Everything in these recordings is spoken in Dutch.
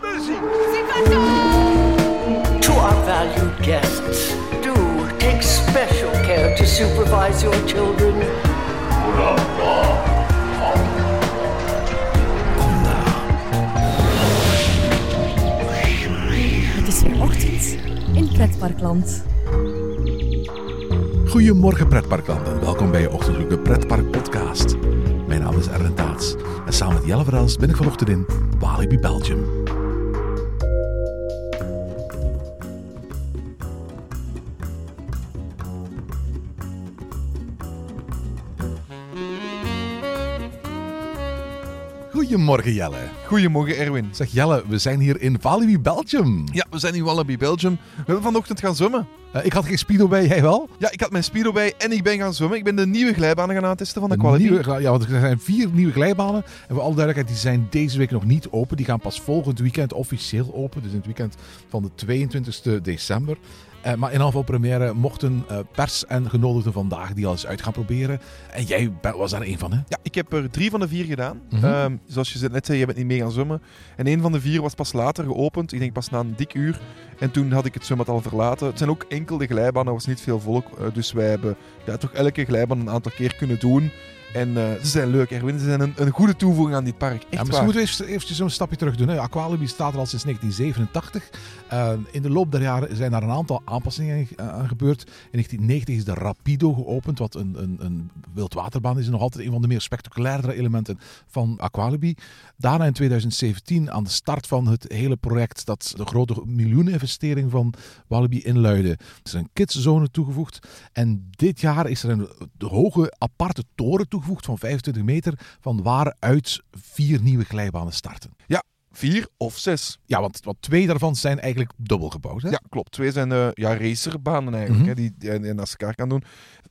To our valued guests, do take special care to supervise your children. Het is weer ochtend in Pretparkland. Goedemorgen pretparkland en welkom bij je ochtendelijke pretpark podcast. Mijn naam is Erwin Taats en samen met Jelle Verels ben ik vanochtend in Walibi Belgium. Goedemorgen Jelle. Goedemorgen Erwin. Zeg Jelle, we zijn hier in Walibi Belgium. Ja, we zijn in Wallaby Belgium. We hebben vanochtend gaan zwemmen. Eh, ik had geen speedo bij, jij wel? Ja, ik had mijn speedo bij en ik ben gaan zwemmen. Ik ben de nieuwe glijbanen gaan aantesten van de Quality. gla- ja, want er zijn vier nieuwe glijbanen. En voor alle duidelijkheid, die zijn deze week nog niet open. Die gaan pas volgend weekend officieel open. Dus in het weekend van de 22e december. Eh, maar in aanval première mochten eh, pers en genodigden vandaag die al eens uit gaan proberen. En jij was daar een van, hè? Ja, ik heb er drie van de vier gedaan. Mhm. Ehm, zoals je net zei, je bent niet mee gaan zwemmen. En een van de vier was pas later geopend. Ik denk pas na een dik uur. En toen had ik het zwembad al verlaten. Het zijn ook enkel de glijbanen, er was niet veel volk. Eh, dus wij hebben ja, toch elke glijbaan een aantal keer kunnen doen. En eh, ze zijn leuk, Erwin. Ze zijn een, een goede toevoeging aan dit park. Echt Ja, waar. misschien moeten we even, eventjes een stapje terug doen. Hè. Aqualibi staat er al sinds 1987. Eh, in de loop der jaren zijn daar een aantal aanpassingen eh, aan gebeurd. In 1990 is de Rapido geopend, wat een, een, een wildwaterbaan is. En nog altijd een van de meer spectaculairdere elementen van Aqualibi. Daarna in 2017, aan de start van het hele project, dat de grote miljoeneninvestering van Walibi inluidde, is er een kidszone toegevoegd. En dit jaar is er een de hoge aparte toren toegevoegd van 25 meter, van waaruit vier nieuwe glijbanen starten. Vier of zes. Ja, want, want twee daarvan zijn eigenlijk dubbel gebouwd. Hè? Ja, klopt. Twee zijn eh ja, racerbanen eigenlijk, Mhm. hè, die, die je naast elkaar kan doen.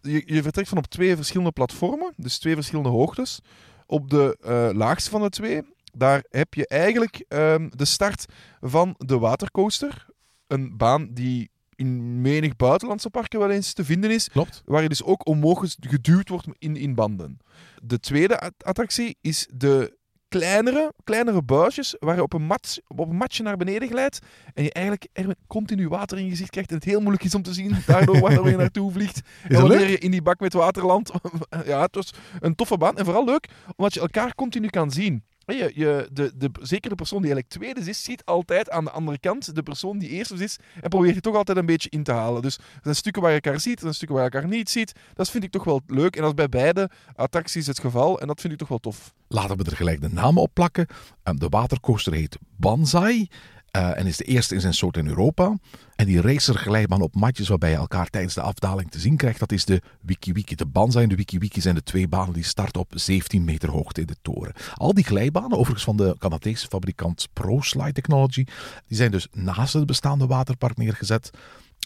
Je, je vertrekt van op twee verschillende platformen, dus twee verschillende hoogtes. Op de eh, laagste van de twee, daar heb je eigenlijk ehm, de start van de watercoaster. Een baan die in menig buitenlandse parken wel eens te vinden is, Klopt. waar je dus ook omhoog geduwd wordt in, in banden. De tweede at- attractie is de kleinere, kleinere buisjes waar je op een, mat, op een matje naar beneden glijdt en je eigenlijk er continu water in je gezicht krijgt en het heel moeilijk is om te zien daardoor waar je naartoe vliegt. en wanneer je in die bak met water landt. ja, het was een toffe baan en vooral leuk omdat je elkaar continu kan zien. Je, je, de, de, zeker de persoon die eigenlijk tweede is, ziet altijd aan de andere kant de persoon die eerste is en probeert je toch altijd een beetje in te halen. Dus er zijn stukken waar je elkaar ziet, er zijn stukken waar je elkaar niet ziet. Dat vind ik toch wel leuk en dat is bij beide attracties het geval en dat vind ik toch wel tof. Laten we er gelijk de namen op plakken. Um, de watercoaster heet Banzai. Eh, en is de eerste in zijn soort in Europa. En die racerglijbaan op matjes waarbij je elkaar tijdens de afdaling te zien krijgt, dat is de Wiki Wiki. De Banzai en de Wiki Wiki zijn de twee banen die starten op 17 meter hoogte in de toren. Al die glijbanen, overigens van de Canadese fabrikant ProSlide Technology, die zijn dus naast het bestaande waterpark neergezet.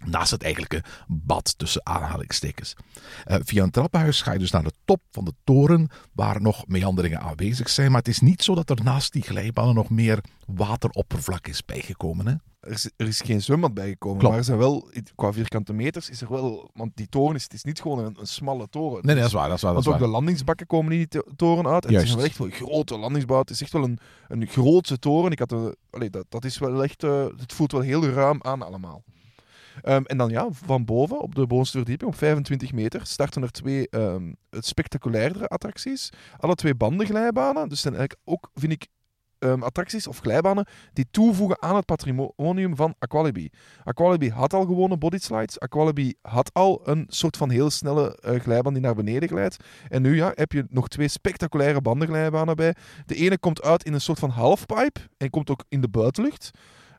Naast het eigenlijke bad tussen aanhalingstekens. Eh, via een trappenhuis ga je dus naar de top van de toren, waar nog meanderingen aanwezig zijn. Maar het is niet zo dat er naast die glijbanen nog meer wateroppervlak is bijgekomen. Hè? Er is, er is geen zwembad bijgekomen, Klopt. maar er zijn wel, qua vierkante meters, is er wel, want die toren is, het is niet gewoon een, een smalle toren. Nee, nee, dat is waar. Dat is waar, dat Want ook waar. de landingsbakken komen in die to- toren uit. En het is wel echt wel een grote landingsbouw. Het is echt wel een, een grootse toren. Ik had een, allee, dat, dat is wel echt, eh, het voelt wel heel ruim aan allemaal. Ehm, en dan ja, van boven, op de bovenste verdieping, op 25 meter, starten er twee ehm, het spectaculairdere attracties. Alle twee bandenglijbanen. Dus zijn eigenlijk ook, vind ik, ehm, attracties of glijbanen die toevoegen aan het patrimonium van Aqualibi. Aqualibi had al gewone bodyslides. Aqualibi had al een soort van heel snelle eh, glijbaan die naar beneden glijdt. En nu ja, heb je nog twee spectaculaire bandenglijbanen bij. De ene komt uit in een soort van halfpipe en komt ook in de buitenlucht.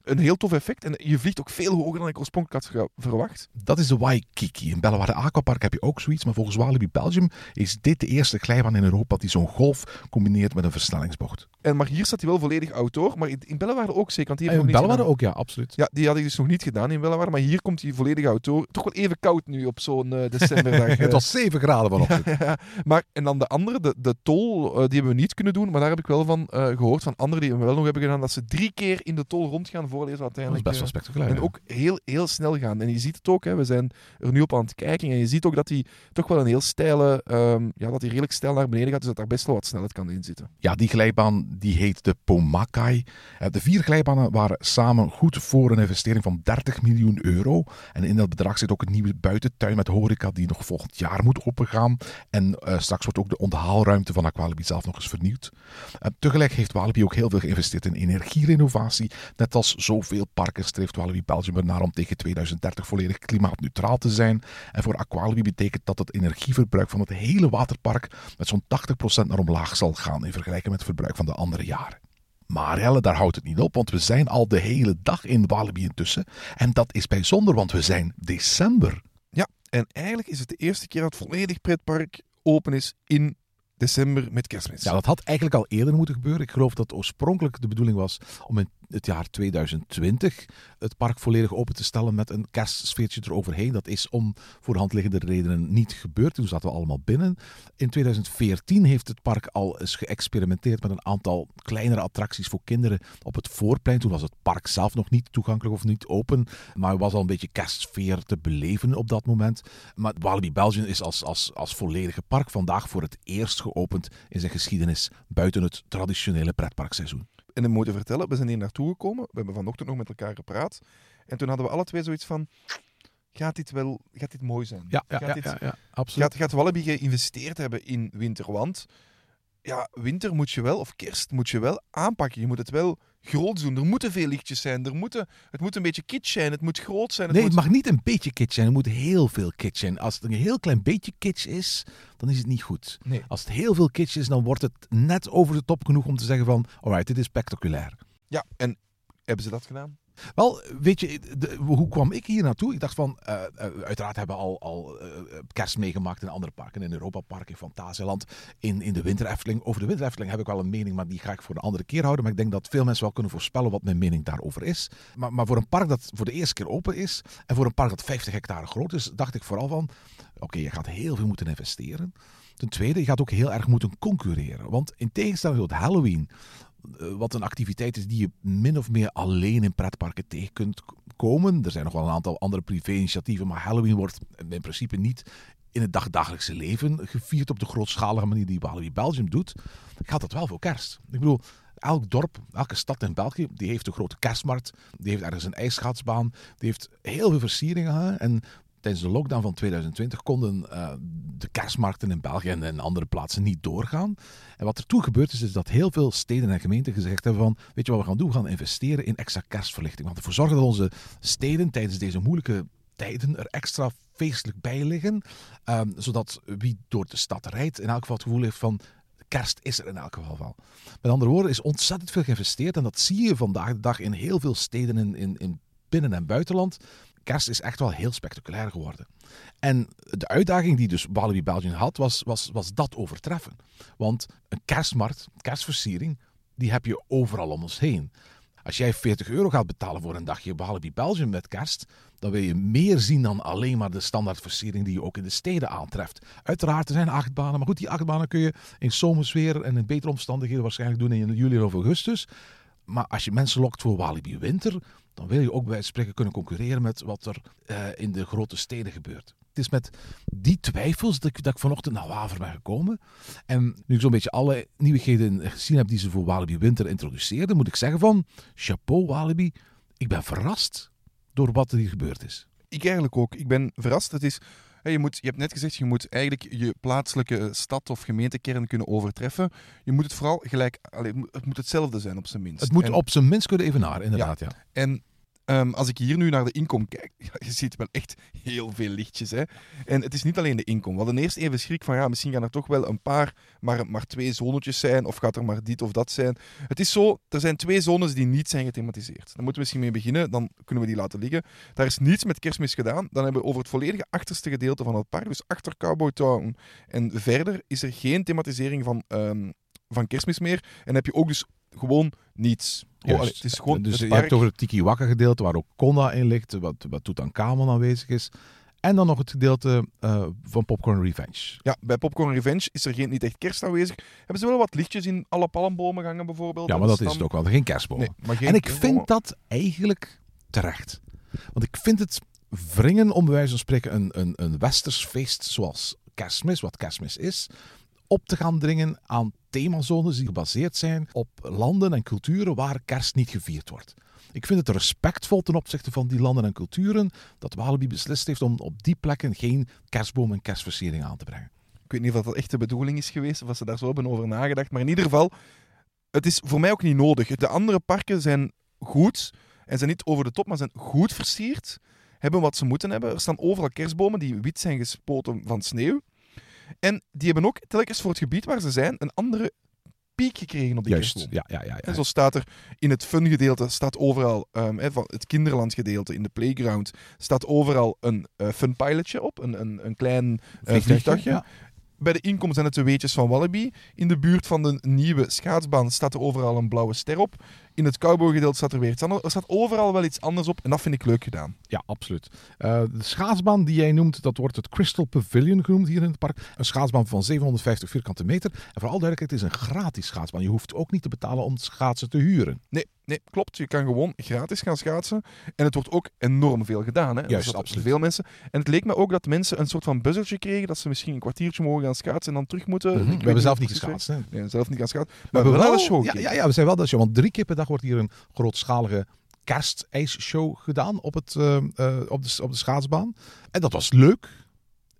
Een heel tof effect. En je vliegt ook veel hoger dan ik oorspronkelijk had verwacht. Dat is de Waikiki. In Bellewaarde Aquapark heb je ook zoiets. Maar volgens Walibi Belgium is dit de eerste glijbaan in Europa die zo'n golf combineert met een versnellingsbocht. En, maar hier staat hij wel volledig outdoor. Maar in, Bellewaarde ook zeker. Want die ik in gedaan. ook, ja, absoluut. Ja, die had ik dus nog niet gedaan in Bellewaarde. Maar hier komt hij volledig outdoor. Toch wel even koud nu op zo'n eh, decemberdag. Het was 7 graden vanochtend. Ja, maar en dan de andere, de, de tol, eh, die hebben we niet kunnen doen. Maar daar heb ik wel van eh, gehoord van anderen die hem wel nog hebben gedaan. Dat ze drie keer in de tol rondgaan Dat is uiteindelijk. best wel eh, spectaculair. en ook heel, heel snel gaan. En je ziet het ook, hè, we zijn er nu op aan het kijken. En je ziet ook dat hij toch wel een heel steile, ehm, ja, dat hij redelijk stijl naar beneden gaat. Dus dat daar best wel wat snelheid kan in zitten. Ja, die glijbaan die heet de Pomakai. Eh, De vier glijbanen waren samen goed voor een investering van 30 miljoen euro. En in dat bedrag zit ook een nieuwe buitentuin met horeca die nog volgend jaar moet opengaan. En eh, straks wordt ook de onthaalruimte van Aqualibi zelf nog eens vernieuwd. Eh, tegelijk heeft Walibi ook heel veel geïnvesteerd in energierenovatie. Net als zoveel parken streeft Walibi Belgium ernaar om tegen 2030 volledig klimaatneutraal te zijn. En voor Aqualibi betekent dat het energieverbruik van het hele waterpark met zo'n 80% naar omlaag zal gaan in vergelijking met het verbruik van de andere jaren. Maar Helle, daar houdt het niet op, want we zijn al de hele dag in Walibi intussen. En dat is bijzonder, want we zijn december. Ja, en eigenlijk is het de eerste keer dat volledig pretpark open is in december met kerstmis. Ja, dat had eigenlijk al eerder moeten gebeuren. Ik geloof dat oorspronkelijk de bedoeling was om in het jaar 2020 het park volledig open te stellen met een kerstsfeertje eroverheen. Dat is om voor de hand liggende redenen niet gebeurd. Toen zaten we allemaal binnen. In 2014 heeft het park al eens geëxperimenteerd met een aantal kleinere attracties voor kinderen op het voorplein. Toen was het park zelf nog niet toegankelijk of niet open, maar was al een beetje kerstsfeer te beleven op dat moment. Maar Walibi Belgium is als, als, als volledige park vandaag voor het eerst geopend in zijn geschiedenis buiten het traditionele pretparkseizoen. En ik moet je vertellen, we zijn hier naartoe gekomen. We hebben vanochtend nog met elkaar gepraat. En toen hadden we alle twee zoiets van... Gaat dit wel gaat dit mooi zijn? Ja, ja, gaat, ja, dit, ja, ja, absoluut. gaat, gaat Walibi geïnvesteerd hebben in winter? Want ja, winter moet je wel, of kerst moet je wel aanpakken. Je moet het wel groot doen. Er moeten veel lichtjes zijn. Er moeten, het moet een beetje kitsch zijn. Het moet groot zijn. Het Nee, moet... het mag niet een beetje kitsch zijn. Er moet heel veel kitsch zijn. Als het een heel klein beetje kitsch is, dan is het niet goed. Nee. Als het heel veel kitsch is, dan wordt het net over de top genoeg om te zeggen van... Alright, dit is spectaculair. Ja, en hebben ze dat gedaan? Wel, weet je, hoe kwam ik hier naartoe? Ik dacht van, eh, eh, uiteraard hebben we al, al eh, kerst meegemaakt in andere parken. In Europa Park, in Fantasieland, in, in de Winter Efteling. Over de Winter Efteling heb ik wel een mening, maar die ga ik voor een andere keer houden. Maar ik denk dat veel mensen wel kunnen voorspellen wat mijn mening daarover is. Maar, maar voor een park dat voor de eerste keer open is, en voor een park dat 50 hectare groot is, dacht ik vooral van, oké, je gaat heel veel moeten investeren. Ten tweede, je gaat ook heel erg moeten concurreren. Want in tegenstelling tot Halloween, wat een activiteit is die je min of meer alleen in pretparken tegen kunt komen. Er zijn nog wel een aantal andere privé-initiatieven, maar Halloween wordt in principe niet in het dagdagelijkse leven gevierd op de grootschalige manier die Walibi Belgium doet. Gaat dat wel voor kerst? Ik bedoel, elk dorp, elke stad in België, die heeft een grote kerstmarkt, die heeft ergens een ijsschaatsbaan, die heeft heel veel versieringen. En tijdens de lockdown van 2020 konden eh, de kerstmarkten in België en andere plaatsen niet doorgaan. En wat er toen gebeurd is, is dat heel veel steden en gemeenten gezegd hebben van, weet je wat we gaan doen? We gaan investeren in extra kerstverlichting. Want ervoor zorgen dat onze steden tijdens deze moeilijke tijden er extra feestelijk bij liggen. ehm, zodat wie door de stad rijdt in elk geval het gevoel heeft van, kerst is er in elk geval wel. Met andere woorden, is ontzettend veel geïnvesteerd. En dat zie je vandaag de dag in heel veel steden in, in, in binnen- en buitenland. Kerst is echt wel heel spectaculair geworden. En de uitdaging die dus Walibi Belgium had, was, was, was dat overtreffen. Want een kerstmarkt, kerstversiering, die heb je overal om ons heen. Als jij 40 euro gaat betalen voor een dagje Walibi Belgium met kerst, dan wil je meer zien dan alleen maar de standaardversiering die je ook in de steden aantreft. Uiteraard, er zijn achtbanen, maar goed, die achtbanen kun je in zomersweer en in betere omstandigheden waarschijnlijk doen in juli of augustus. Maar als je mensen lokt voor Walibi Winter, dan wil je ook bij wijze spreken kunnen concurreren met wat er eh, in de grote steden gebeurt. Het is met die twijfels dat ik, vanochtend naar Waver ben gekomen. En nu ik zo'n beetje alle nieuwigheden gezien heb die ze voor Walibi Winter introduceerden, moet ik zeggen van, chapeau Walibi, ik ben verrast door wat er hier gebeurd is. Ik eigenlijk ook. Ik ben verrast. Het is, je, moet, je hebt net gezegd, je moet eigenlijk je plaatselijke stad of gemeentekern kunnen overtreffen. Je moet het vooral gelijk... allee, het moet- het moet hetzelfde zijn op zijn minst. Het moet En- op zijn minst kunnen evenaren, inderdaad. Ja. En ehm, als ik hier nu naar de inkom kijk, je ziet wel echt heel veel lichtjes. Hè? En het is niet alleen de inkom. We hadden eerst even schrik van, ja, misschien gaan er toch wel een paar, maar, maar twee zonetjes zijn, of gaat er maar dit of dat zijn. Het is zo, er zijn twee zones die niet zijn gethematiseerd. Daar moeten we misschien mee beginnen, dan kunnen we die laten liggen. Daar is niets met kerstmis gedaan. Dan hebben we over het volledige achterste gedeelte van het park, dus achter Cowboy Town. En verder is er geen thematisering van, ehm, van kerstmis meer. En heb je ook dus gewoon niets. Oh, Juist. allee, het is gewoon dus het je hebt over het Tiki Waka gedeelte waar ook Konna in ligt, wat, wat Tutankhamon aanwezig is. En dan nog het gedeelte eh, van Popcorn Revenge. Ja, bij Popcorn Revenge is er geen, niet echt kerst aanwezig. Hebben ze wel wat lichtjes in alle palmbomen gangen bijvoorbeeld? Ja, maar dat is het ook wel. Geen kerstbomen. Nee, maar geen en ik kerstbomen. vind dat eigenlijk terecht. Want ik vind het wringen, om bij wijze van spreken, een, een, een westers feest zoals kerstmis, wat kerstmis is, op te gaan dringen aan themazones die gebaseerd zijn op landen en culturen waar kerst niet gevierd wordt. Ik vind het respectvol ten opzichte van die landen en culturen dat Walibi beslist heeft om op die plekken geen kerstboom en kerstversiering aan te brengen. Ik weet niet of dat echt de bedoeling is geweest, of ze daar zo hebben over nagedacht. Maar in ieder geval, het is voor mij ook niet nodig. De andere parken zijn goed, en zijn niet over de top, maar zijn goed versierd. Hebben wat ze moeten hebben. Er staan overal kerstbomen die wit zijn gespoten van sneeuw. En die hebben ook telkens voor het gebied waar ze zijn een andere piek gekregen op die Juist, ja, ja, ja. ja. En zo staat er in het fun gedeelte, staat overal, ehm, van het kinderland gedeelte, in de playground, staat overal een eh, fun pilotje op, een, een, een klein eh, vliegtuigje. Bij de inkom zijn het de weetjes van Wallaby. In de buurt van de nieuwe schaatsbaan staat er overal een blauwe ster op. In het cowboygedeelte staat er weer iets anders. Er staat overal wel iets anders op en dat vind ik leuk gedaan. Ja, absoluut. Eh, de schaatsbaan die jij noemt, dat wordt het Crystal Pavilion genoemd hier in het park. Een schaatsbaan van 750 vierkante meter. En voor al duidelijkheid, het is een gratis schaatsbaan. Je hoeft ook niet te betalen om schaatsen te huren. Nee, nee, klopt. Je kan gewoon gratis gaan schaatsen. En het wordt ook enorm veel gedaan. Hè? Juist, Dus absoluut. Veel mensen. En het leek me ook dat mensen een soort van buzzertje kregen. Dat ze misschien een kwartiertje mogen gaan schaatsen en dan terug moeten. Ik We hebben zelf niet geschaatst. hè. Nee, zelf niet gaan schaatsen. Maar, We hebben wel een show ja, ja, ja, we zijn wel dat show. Want drie keer per dag wordt hier een grootschalige kerstijsshow gedaan op, het, eh, eh, op, de, op de schaatsbaan. En dat was leuk.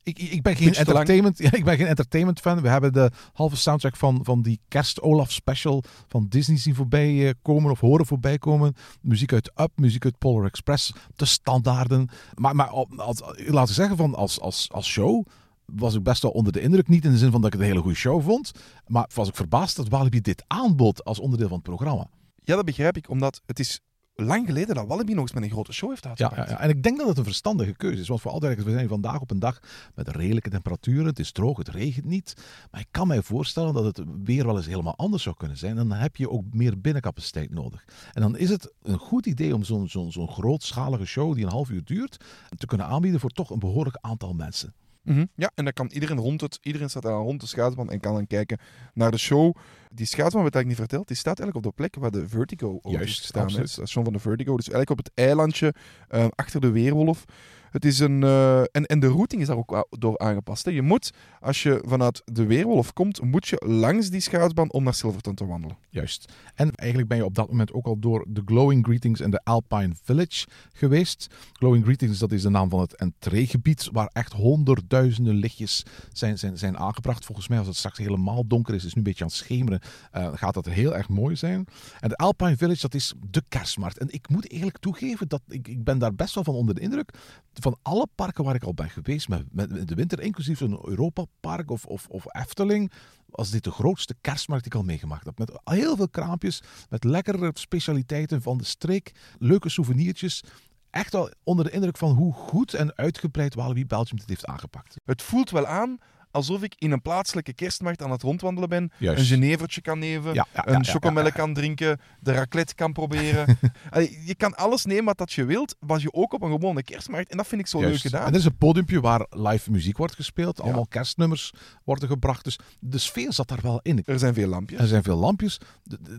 Ik, ik ben geen entertainment, ja, ik ben geen entertainment fan. We hebben de halve soundtrack van, van die kerst Olaf special van Disney zien voorbij eh, komen of horen voorbij komen. Muziek uit Up, muziek uit Polar Express, de standaarden. Maar, maar als, laten we zeggen van als, als, als show was ik best wel onder de indruk. Niet in de zin van dat ik het een hele goede show vond. Maar was ik verbaasd dat Walibi dit aanbood als onderdeel van het programma. Ja, dat begrijp ik. Omdat het is lang geleden dat Wallaby nog eens met een grote show heeft uitgepakt. ja, ja. En ik denk dat het een verstandige keuze is. Want voor altijd, we zijn vandaag op een dag met redelijke temperaturen. Het is droog, het regent niet. Maar ik kan mij voorstellen dat het weer wel eens helemaal anders zou kunnen zijn. En dan heb je ook meer binnencapaciteit nodig. En dan is het een goed idee om zo'n zo'n zo'n grootschalige show die een half uur duurt, te kunnen aanbieden voor toch een behoorlijk aantal mensen. Mhm. Ja, en dan kan iedereen rond het, iedereen staat dan rond de schaatsbaan en kan dan kijken naar de show. Die schaatsbaan, werd eigenlijk niet verteld, die staat eigenlijk op de plek waar de Vertigo ook Juist, heeft gestaan. hè, absoluut. Het station van de Vertigo. Dus eigenlijk op het eilandje eh, achter de Weerwolf. Het is een, eh, en, en de routing is daar ook a- door aangepast. Hè. Je moet, als je vanuit de Weerwolf komt, moet je langs die schaatsbaan om naar Silverton te wandelen. Juist. En eigenlijk ben je op dat moment ook al door de Glowing Greetings en de Alpine Village geweest. Glowing Greetings, dat is de naam van het entreegebied, waar echt honderdduizenden lichtjes zijn, zijn, zijn aangebracht. Volgens mij, als het straks helemaal donker is, is nu een beetje aan het schemeren, eh, gaat dat heel erg mooi zijn. En de Alpine Village, dat is de kerstmarkt. En ik moet eerlijk toegeven, dat ik, ik ben daar best wel van onder de indruk. Van alle parken waar ik al ben geweest, met, met de winter, inclusief een Europa-park of, of, of Efteling, was dit de grootste kerstmarkt die ik al meegemaakt heb. Met heel veel kraampjes, met lekkere specialiteiten van de streek, leuke souvenirtjes. Echt wel onder de indruk van hoe goed en uitgebreid Walibi Belgium dit heeft aangepakt. Het voelt wel aan alsof ik in een plaatselijke kerstmarkt aan het rondwandelen ben. Juist. Een genevertje kan nemen, Ja, ja, ja, een ja, chocomelle ja, ja. kan drinken, de raclette kan proberen. Allee, je kan alles nemen wat dat je wilt, was je ook op een gewone kerstmarkt. En dat vind ik zo Juist. leuk gedaan. En er is een podiumpje waar live muziek wordt gespeeld. Allemaal kerstnummers worden gebracht. Dus de sfeer zat daar wel in. Er zijn veel lampjes. Er zijn veel lampjes.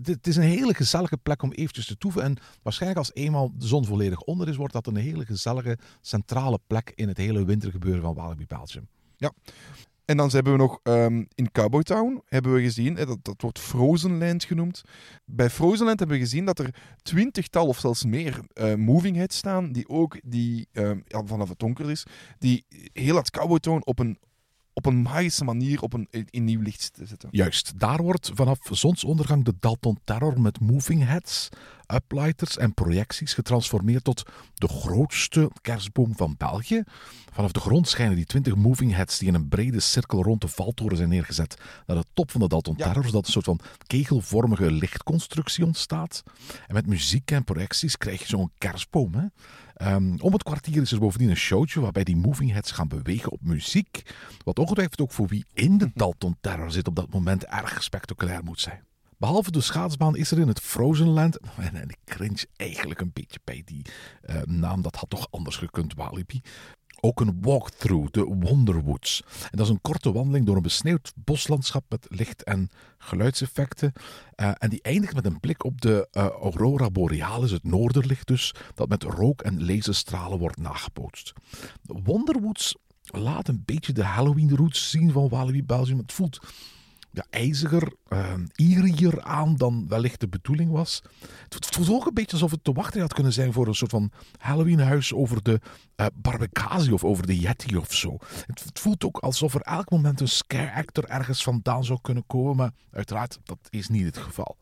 Het is een hele gezellige plek om eventjes te toeven. En waarschijnlijk als eenmaal de zon volledig onder is, wordt dat een hele gezellige centrale plek in het hele wintergebeuren van Walibi Belgium. En dan hebben we nog ehm, in Cowboy Town hebben we gezien, dat, dat wordt Frozen Land genoemd. Bij Frozen Land hebben we gezien dat er twintigtal of zelfs meer eh, moving heads staan, die ook die, ehm, vanaf het donker is, die heel het Cowboy Town op een, op een magische manier op een, in nieuw licht te zetten. Juist, daar wordt vanaf zonsondergang de Dalton Terror met moving heads, uplighters en projecties getransformeerd tot de grootste kerstboom van België. Vanaf de grond schijnen die 20 moving heads die in een brede cirkel rond de valtoren zijn neergezet naar de top van de Dalton Ja. Terror, zodat een soort van kegelvormige lichtconstructie ontstaat. En met muziek en projecties krijg je zo'n kerstboom. Hè? Ehm, om het kwartier is er bovendien een showtje waarbij die moving heads gaan bewegen op muziek. Wat ongetwijfeld ook voor wie in de Dalton Terror zit op dat moment erg spectaculair moet zijn. Behalve de schaatsbaan is er in het Frozen Land, en, ik cringe eigenlijk een beetje bij die eh, naam, dat had toch anders gekund, Walibi, ook een walkthrough, de Wonderwoods. En dat is een korte wandeling door een besneeuwd boslandschap met licht- en geluidseffecten. Uh, en die eindigt met een blik op de uh, Aurora Borealis, het noorderlicht dus, dat met rook- en laserstralen wordt nagepootst. De Wonderwoods laat een beetje de Halloween-roots zien van Walibi Belgium. Het voelt ja, ijziger, uh, aan dan wellicht de bedoeling was. Het voelt ook een beetje alsof het te wachten had kunnen zijn voor een soort van Halloween-huis over de uh, Barbecasi of over de Yeti of zo. Het, voelt ook alsof er elk moment een scare actor ergens vandaan zou kunnen komen, maar uiteraard, dat is niet het geval.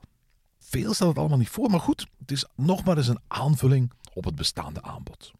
Veel staat het allemaal niet voor, maar goed, het is nog maar eens een aanvulling op het bestaande aanbod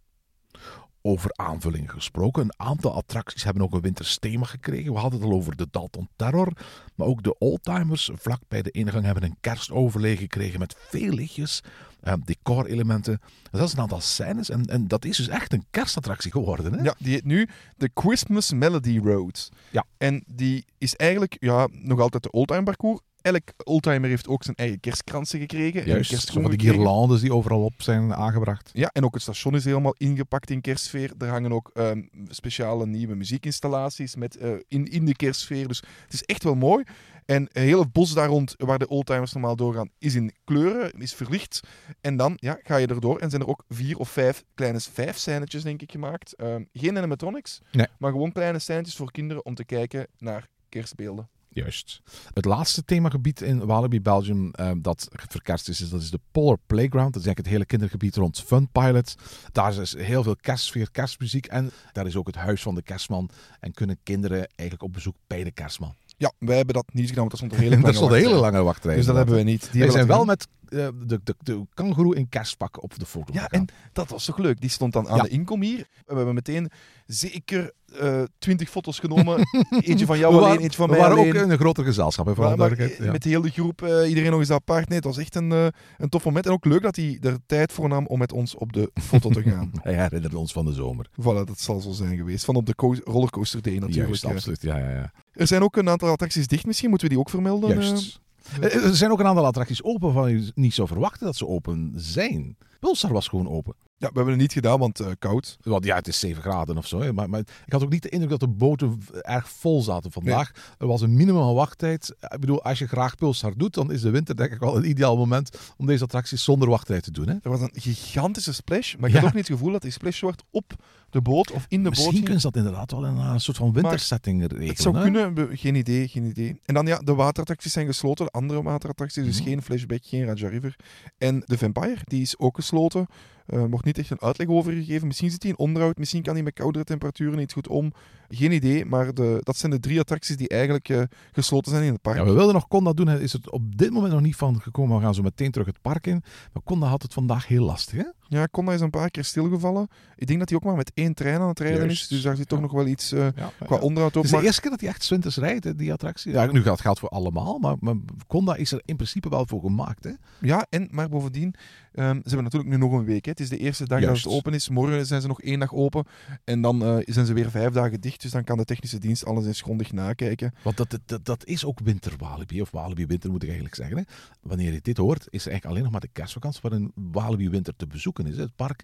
over aanvullingen gesproken. Een aantal attracties hebben ook een wintersthema gekregen. We hadden het al over de Dalton Terror. Maar ook de Oldtimers vlak bij de ingang hebben een kerstoverleg gekregen met veel lichtjes, eh, decorelementen. Dat is een aantal scènes en, en dat is dus echt een kerstattractie geworden. Hè? Ja, die heet nu de Christmas Melody Road. Ja. En die is eigenlijk ja, nog altijd de oldtimer parcours elk oldtimer heeft ook zijn eigen kerstkransen gekregen. Juist, van die guirlandes die overal op zijn aangebracht. Ja, en ook het station is helemaal ingepakt in kerstsfeer. Er hangen ook um, speciale nieuwe muziekinstallaties met, uh, in, in de kerstsfeer. Dus het is echt wel mooi. En heel het bos daar rond, waar de oldtimers normaal doorgaan, is in kleuren, is verlicht. En dan ja, ga je erdoor en zijn er ook vier of vijf kleine vijf scènetjes, denk ik, gemaakt. Um, geen animatronics, nee. maar gewoon kleine scènetjes voor kinderen om te kijken naar kerstbeelden. Juist. Het laatste themagebied in Walibi Belgium uh, dat verkerst is, is, dat is de Polar Playground. Dat is eigenlijk het hele kindergebied rond Fun Pilot. Daar is heel veel kerstsfeer, kerstmuziek en daar is ook het huis van de kerstman. En kunnen kinderen eigenlijk op bezoek bij de kerstman. Ja, wij hebben dat niet gedaan, want dat stond een hele lange dat stond een hele lange wachtrij. Dus dat hebben we niet. Die we zijn wel met uh, de, de, de kangoeroe in kerstpak op de foto. Ja, en dat was toch leuk. Die stond dan aan Ja. de inkom hier. We hebben meteen zeker eh, twintig foto's genomen. eentje van jou we alleen, waren, eentje van we mij waren alleen. ook in een groter gezelschap, hè, Maar-. Ja. Met de hele groep, eh, iedereen nog eens apart. Nee, het was echt een, eh, een tof moment. En ook leuk dat hij er tijd voor nam om met ons op de foto te gaan. Hij herinnerde ons van de zomer. voilà, dat zal zo zijn geweest. Van op de co- rollercoaster day natuurlijk. Juist, absoluut. Ja, ja, ja. Er zijn ook een aantal attracties dicht misschien. Moeten we die ook vermelden? Juist. Eh, Er zijn ook een aantal attracties open waarvan je niet zou verwachten dat ze open zijn. Pulsar was gewoon open. Eh, ja, we hebben het niet gedaan, want eh, koud. Want ja, het is 7 graden of zo. hè. Maar, maar ik had ook niet de indruk dat de boten erg vol zaten vandaag. Er was een minimum wachttijd. Ik bedoel, als je graag Pulsar doet, dan is de winter denk ik wel een ideaal moment om deze attracties zonder wachttijd te doen. Hè? Er was een gigantische splash, maar ik Ja. had ook niet het gevoel dat die splash wordt op de boot of in de boot. Misschien kunnen ze dat inderdaad wel in een soort van wintersetting regelen. Het zou hè? kunnen, geen idee, geen idee. En dan ja, de waterattracties zijn gesloten, de andere waterattracties, dus Mhm. geen Flashback, geen Raja River. En de Vampire, die is ook gesloten. Er wordt niet echt een uitleg over gegeven. Misschien zit hij in onderhoud, misschien kan hij met koudere temperaturen niet goed om. Geen idee, maar de, dat zijn de drie attracties die eigenlijk eh, gesloten zijn in het park. Ja, we wilden nog Conda doen. Is het op dit moment nog niet van gekomen. We gaan zo meteen terug het park in. Maar Conda had het vandaag heel lastig. Hè? Ja, Conda is een paar keer stilgevallen. Ik denk dat hij ook maar met één trein aan het rijden Juist. is, dus daar zit toch Ja. nog wel iets eh, Ja, qua onderhoud op. Het is de Maar eerste keer dat hij echt zwinters rijdt, hè, die attractie. Ja, nu gaat geldt voor allemaal, maar, maar Conda is er in principe wel voor gemaakt. Hè? Ja, en, maar bovendien, ehm, ze hebben natuurlijk nu nog een week. Hè. Het is de eerste dag Juist. dat het open is. Morgen zijn ze nog één dag open. En dan eh, zijn ze weer vijf dagen dicht. Dus dan kan de technische dienst alles eens grondig nakijken. Want dat, dat, dat is ook winter Walibi, of Walibi winter moet ik eigenlijk zeggen. Hè? Wanneer je dit hoort, is er eigenlijk alleen nog maar de kerstvakantie waarin Walibi winter te bezoeken is. Het park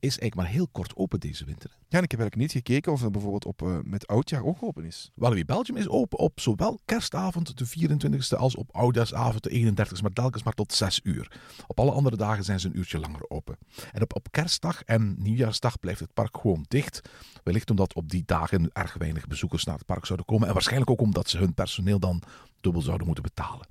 is eigenlijk maar heel kort open deze winter. Ja, en ik heb eigenlijk niet gekeken of het bijvoorbeeld op, eh, met oudjaar ook open is. Walibi Belgium is open op zowel kerstavond de 24e als op oudjaarsavond de 31e, maar telkens maar tot 6 uur. Op alle andere dagen zijn ze een uurtje langer open. En op, op kerstdag en nieuwjaarsdag blijft het park gewoon dicht. Wellicht omdat op die dagen erg weinig bezoekers naar het park zouden komen. En waarschijnlijk ook omdat ze hun personeel dan dubbel zouden moeten betalen.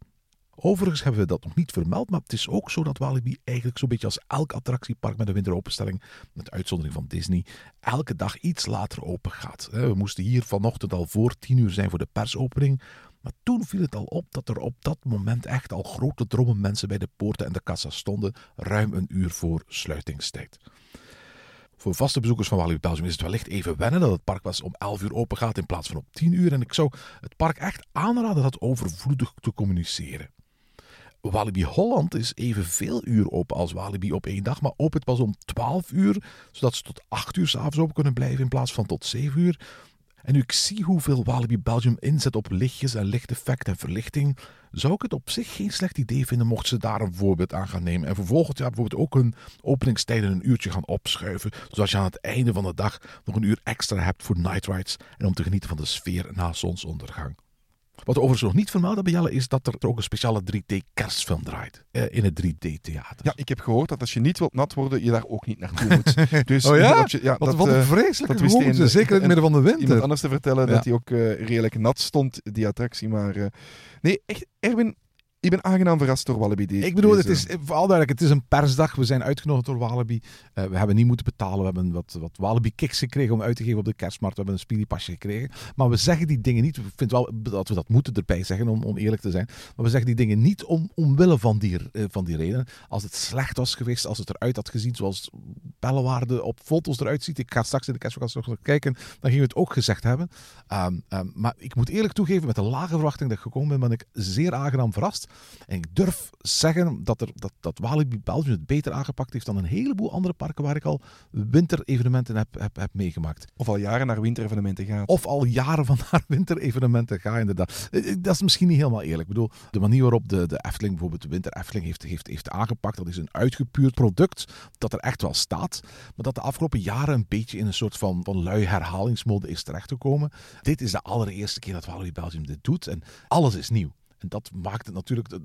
Overigens hebben we dat nog niet vermeld, maar het is ook zo dat Walibi eigenlijk zo'n beetje als elk attractiepark met een winteropenstelling, met uitzondering van Disney, elke dag iets later open gaat. We moesten hier vanochtend al voor tien uur zijn voor de persopening, maar toen viel het al op dat er op dat moment echt al grote drommen mensen bij de poorten en de kassa stonden, ruim een uur voor sluitingstijd. Voor vaste bezoekers van Walibi Belgium is het wellicht even wennen dat het park pas om 11 uur open gaat in plaats van op 10 uur. En ik zou het park echt aanraden dat overvloedig te communiceren. Walibi Holland is evenveel uur open als Walibi op één dag, maar opent pas om 12 uur, zodat ze tot 8 uur s'avonds open kunnen blijven in plaats van tot 7 uur. En nu ik zie hoeveel Walibi Belgium inzet op lichtjes en lichteffect en verlichting, zou ik het op zich geen slecht idee vinden mocht ze daar een voorbeeld aan gaan nemen. En voor volgend jaar bijvoorbeeld ook hun openingstijden een uurtje gaan opschuiven, zodat je aan het einde van de dag nog een uur extra hebt voor night rides en om te genieten van de sfeer na zonsondergang. Wat overigens nog niet vermeld hebben, Jelle, is dat er ook een speciale 3D-kerstfilm draait. eh, in het 3D-theater. Ja, ik heb gehoord dat als je niet wilt nat worden, je daar ook niet naartoe moet. Dus Oh ja? dat je- ja Wat, dat, wat een eh, vreselijke dat zeker in het en- midden van de winter. iemand anders te vertellen Ja. dat hij ook eh, redelijk nat stond, die attractie. Maar eh, nee, echt, Erwin, ik ben aangenaam verrast door Wallaby. Die, Ik bedoel, het is vooral duidelijk, het is een persdag. We zijn uitgenodigd door Walibi. Eh, we hebben niet moeten betalen. We hebben wat, wat Walibi kicks gekregen om uit te geven op de kerstmarkt. We hebben een speedypasje gekregen. Maar we zeggen die dingen niet. Ik vind wel dat we dat moeten erbij zeggen, om, om eerlijk te zijn. Maar we zeggen die dingen niet om, omwille van die, eh, van die reden. Als het slecht was geweest, als het eruit had gezien zoals Bellewaarde op foto's eruit ziet. Ik ga straks in de kerstvakantie nog eens kijken. Dan gingen we het ook gezegd hebben. Ehm, ehm, maar ik moet eerlijk toegeven, met de lage verwachting dat ik gekomen ben, ben ik zeer aangenaam verrast. En ik durf zeggen dat, er, dat, dat Walibi Belgium het beter aangepakt heeft dan een heleboel andere parken waar ik al winterevenementen heb, heb, heb meegemaakt. Of al jaren naar winterevenementen gaat. Of al jaren van naar winterevenementen ga, inderdaad. Eh, eh, Dat is misschien niet helemaal eerlijk. Ik bedoel, de manier waarop de, de Efteling, bijvoorbeeld de Winter Efteling, heeft, heeft, heeft aangepakt, dat is een uitgepuurd product dat er echt wel staat. Maar dat de afgelopen jaren een beetje in een soort van, van lui herhalingsmode is terechtgekomen. Dit is de allereerste keer dat Walibi Belgium dit doet. En alles is nieuw. En dat maakt het natuurlijk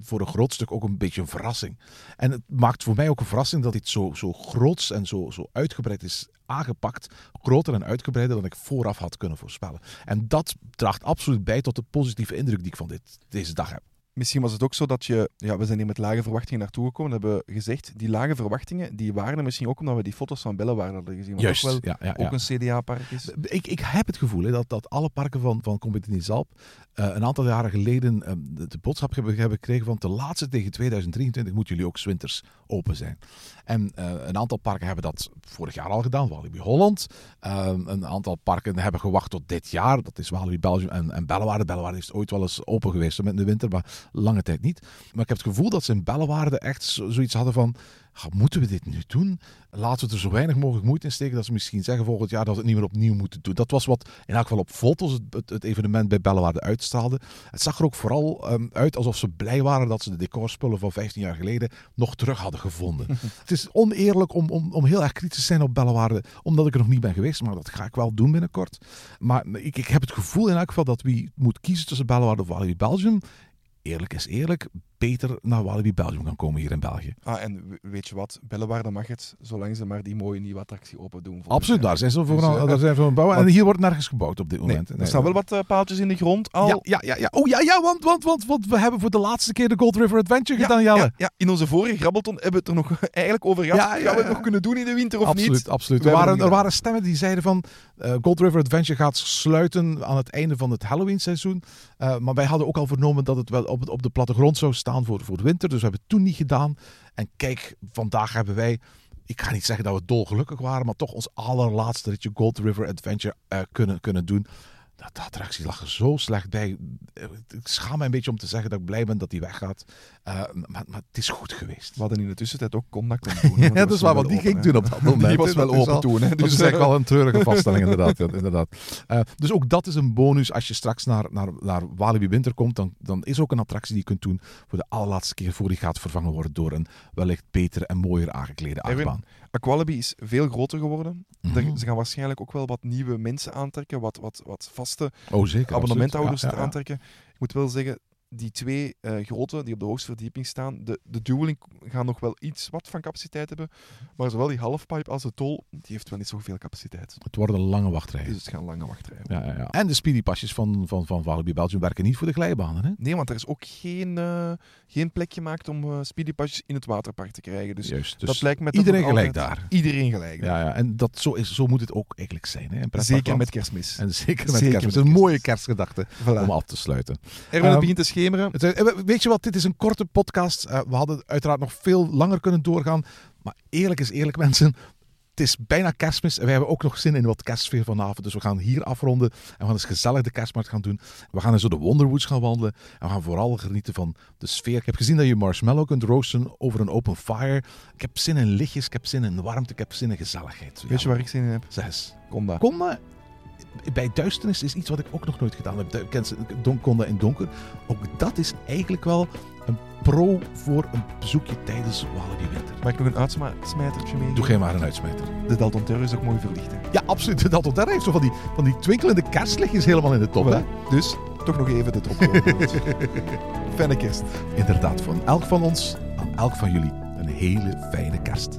voor een groot stuk ook een beetje een verrassing. En het maakt voor mij ook een verrassing dat dit zo, zo groots en zo, zo uitgebreid is aangepakt. Groter en uitgebreider dan ik vooraf had kunnen voorspellen. En dat draagt absoluut bij tot de positieve indruk die ik van dit, deze dag heb. Misschien was het ook zo dat je... Ja, we zijn hier met lage verwachtingen naartoe gekomen. We hebben gezegd, die lage verwachtingen, die waren er misschien ook omdat we die foto's van Bellewaarde hadden gezien. Wat Juist, toch wel ja, ja, ja. ook een CDA-park is. Ik, ik heb het gevoel hè, dat, dat alle parken van, van Compagnie Zalp eh, een aantal jaren geleden eh, de, de boodschap hebben, hebben gekregen van de laatste tegen 2023 moeten jullie ook 's winters open zijn. En eh, een aantal parken hebben dat vorig jaar al gedaan, Walibi Holland. Eh, een aantal parken hebben gewacht tot dit jaar, dat is Walibi Belgium en, en Bellewaarde. Bellewaarde is ooit wel eens open geweest met de winter, maar lange tijd niet. Maar ik heb het gevoel dat ze in Bellewaarde echt zo- zoiets hadden van, "Ga, moeten we dit nu doen? Laten we er zo weinig mogelijk moeite in steken dat ze misschien zeggen volgend jaar dat we het niet meer opnieuw moeten doen. Dat was wat in elk geval op foto's het, het, het evenement bij Bellewaarde uitstraalde. Het zag er ook vooral ehm, uit alsof ze blij waren dat ze de decorspullen van 15 jaar geleden nog terug hadden gevonden. het is oneerlijk om, om, om heel erg kritisch te zijn op Bellewaarde, omdat ik er nog niet ben geweest, maar dat ga ik wel doen binnenkort. Maar ik, ik heb het gevoel in elk geval dat wie moet kiezen tussen Bellewaarde of Walibi Belgium, eerlijk is eerlijk, beter naar Walibi Belgium kan komen hier in België. Ah, en we- weet je wat? Bellewaarde mag het, zolang ze maar die mooie nieuwe attractie open doen. Absoluut, jaar. daar zijn ze voor, Dus, aan- eh, daar zijn ze voor aan het bouwen. En hier wordt nergens gebouwd op dit Nee, moment. er staan wel wat eh, paaltjes in de grond al. Ja, ja, ja, ja. Oh ja, ja want, want, want, want we hebben voor de laatste keer de Gold River Adventure gedaan, Jelle. ja, ja, in onze vorige grabbelton hebben we het er nog eigenlijk over gehad. Ja, ja, Gaan we het nog kunnen doen in de winter of absoluut, niet? absoluut. We Er er waren stemmen die zeiden van eh, Gold River Adventure gaat sluiten aan het einde van het Halloween seizoen. Maar wij hadden ook al vernomen dat het wel op, op de plattegrond zou staan voor, voor de winter. Dus we hebben het toen niet gedaan. En kijk, vandaag hebben wij, ik ga niet zeggen dat we dolgelukkig waren, maar toch ons allerlaatste ritje Gold River Adventure eh, kunnen, kunnen doen. Dat, de attractie lag er zo slecht bij. Eh, Ik schaam me een beetje om te zeggen dat ik blij ben dat die weggaat. Eh, maar, maar het is goed geweest. We hadden in de tussentijd ook contact om doen. Ja, dat is waar, want die ging toen op dat moment. Die was wel open al- toen. Hè? dat Dus is eigenlijk eh, wel een treurige vaststelling, inderdaad. ja, inderdaad. Eh, dus ook dat is een bonus als je straks naar, naar, naar Walibi Winter komt. Dan, dan is ook een attractie die je kunt doen voor de allerlaatste keer voor die gaat vervangen worden door een wellicht beter en mooier aangeklede achtbaan. Aqualibi is veel groter geworden. Mhm. Ze gaan waarschijnlijk ook wel wat nieuwe mensen aantrekken, wat, wat, wat vaste Oh, zeker. abonnementhouders absoluut. Ja, ja, ja. aantrekken. Ik moet wel zeggen, die twee eh, grote die op de hoogste verdieping staan, de, de dueling gaan nog wel iets wat van capaciteit hebben. Maar zowel die halfpipe als de tol, die heeft wel niet zoveel capaciteit. Het worden lange wachtrijen. Dus het gaan lange wachtrijen. Ja, ja, ja. En de speedypasjes van, van, van Walibi Belgium werken niet voor de glijbanen. Hè? Nee, want er is ook geen, eh, geen plek gemaakt om eh speedypasjes in het waterpark te krijgen. Dus, Juist. Dus dat lijkt me toch iedereen gelijk daar. Iedereen gelijk. Ja, ja. En dat, zo, is, zo moet het ook eigenlijk zijn. Hè? Zeker met kerstmis. En zeker met Zeker kerst. met Het is een mooie kerstmis. kerstgedachte Voilà. om af te sluiten. Erwin, het Ehm, begint te schemeren. Eh, weet je wat, dit is een korte podcast. Eh, we hadden uiteraard nog veel langer kunnen doorgaan. Maar eerlijk is eerlijk, mensen. Het is bijna kerstmis en wij hebben ook nog zin in wat kerstsfeer vanavond. Dus we gaan hier afronden en we gaan eens gezellig de kerstmarkt gaan doen. We gaan eens door de Wonderwoods gaan wandelen. En we gaan vooral genieten van de sfeer. Ik heb gezien dat je marshmallow kunt roosten over een open fire. Ik heb zin in lichtjes, ik heb zin in warmte, ik heb zin in gezelligheid. Weet je waar ik zin in heb? Daar. Kom maar. Bij duisternis is iets wat ik ook nog nooit gedaan heb. Du- ken ze- Don Conda in donker. Ook dat is eigenlijk wel een pro voor een bezoekje tijdens Walibi Winter. Mag ik nog een uitsmijtertje mee? Doe jij maar een uitsmijter. De Dalton Terror is ook mooi verlicht. Hè? Ja, absoluut. Dat, dat heeft zo van die, van die twinkelende kerstlichtjes helemaal in de top. Hè? Dus toch nog even de top. Fijne kerst. Inderdaad, van elk van ons, aan elk van jullie, een hele fijne kerst.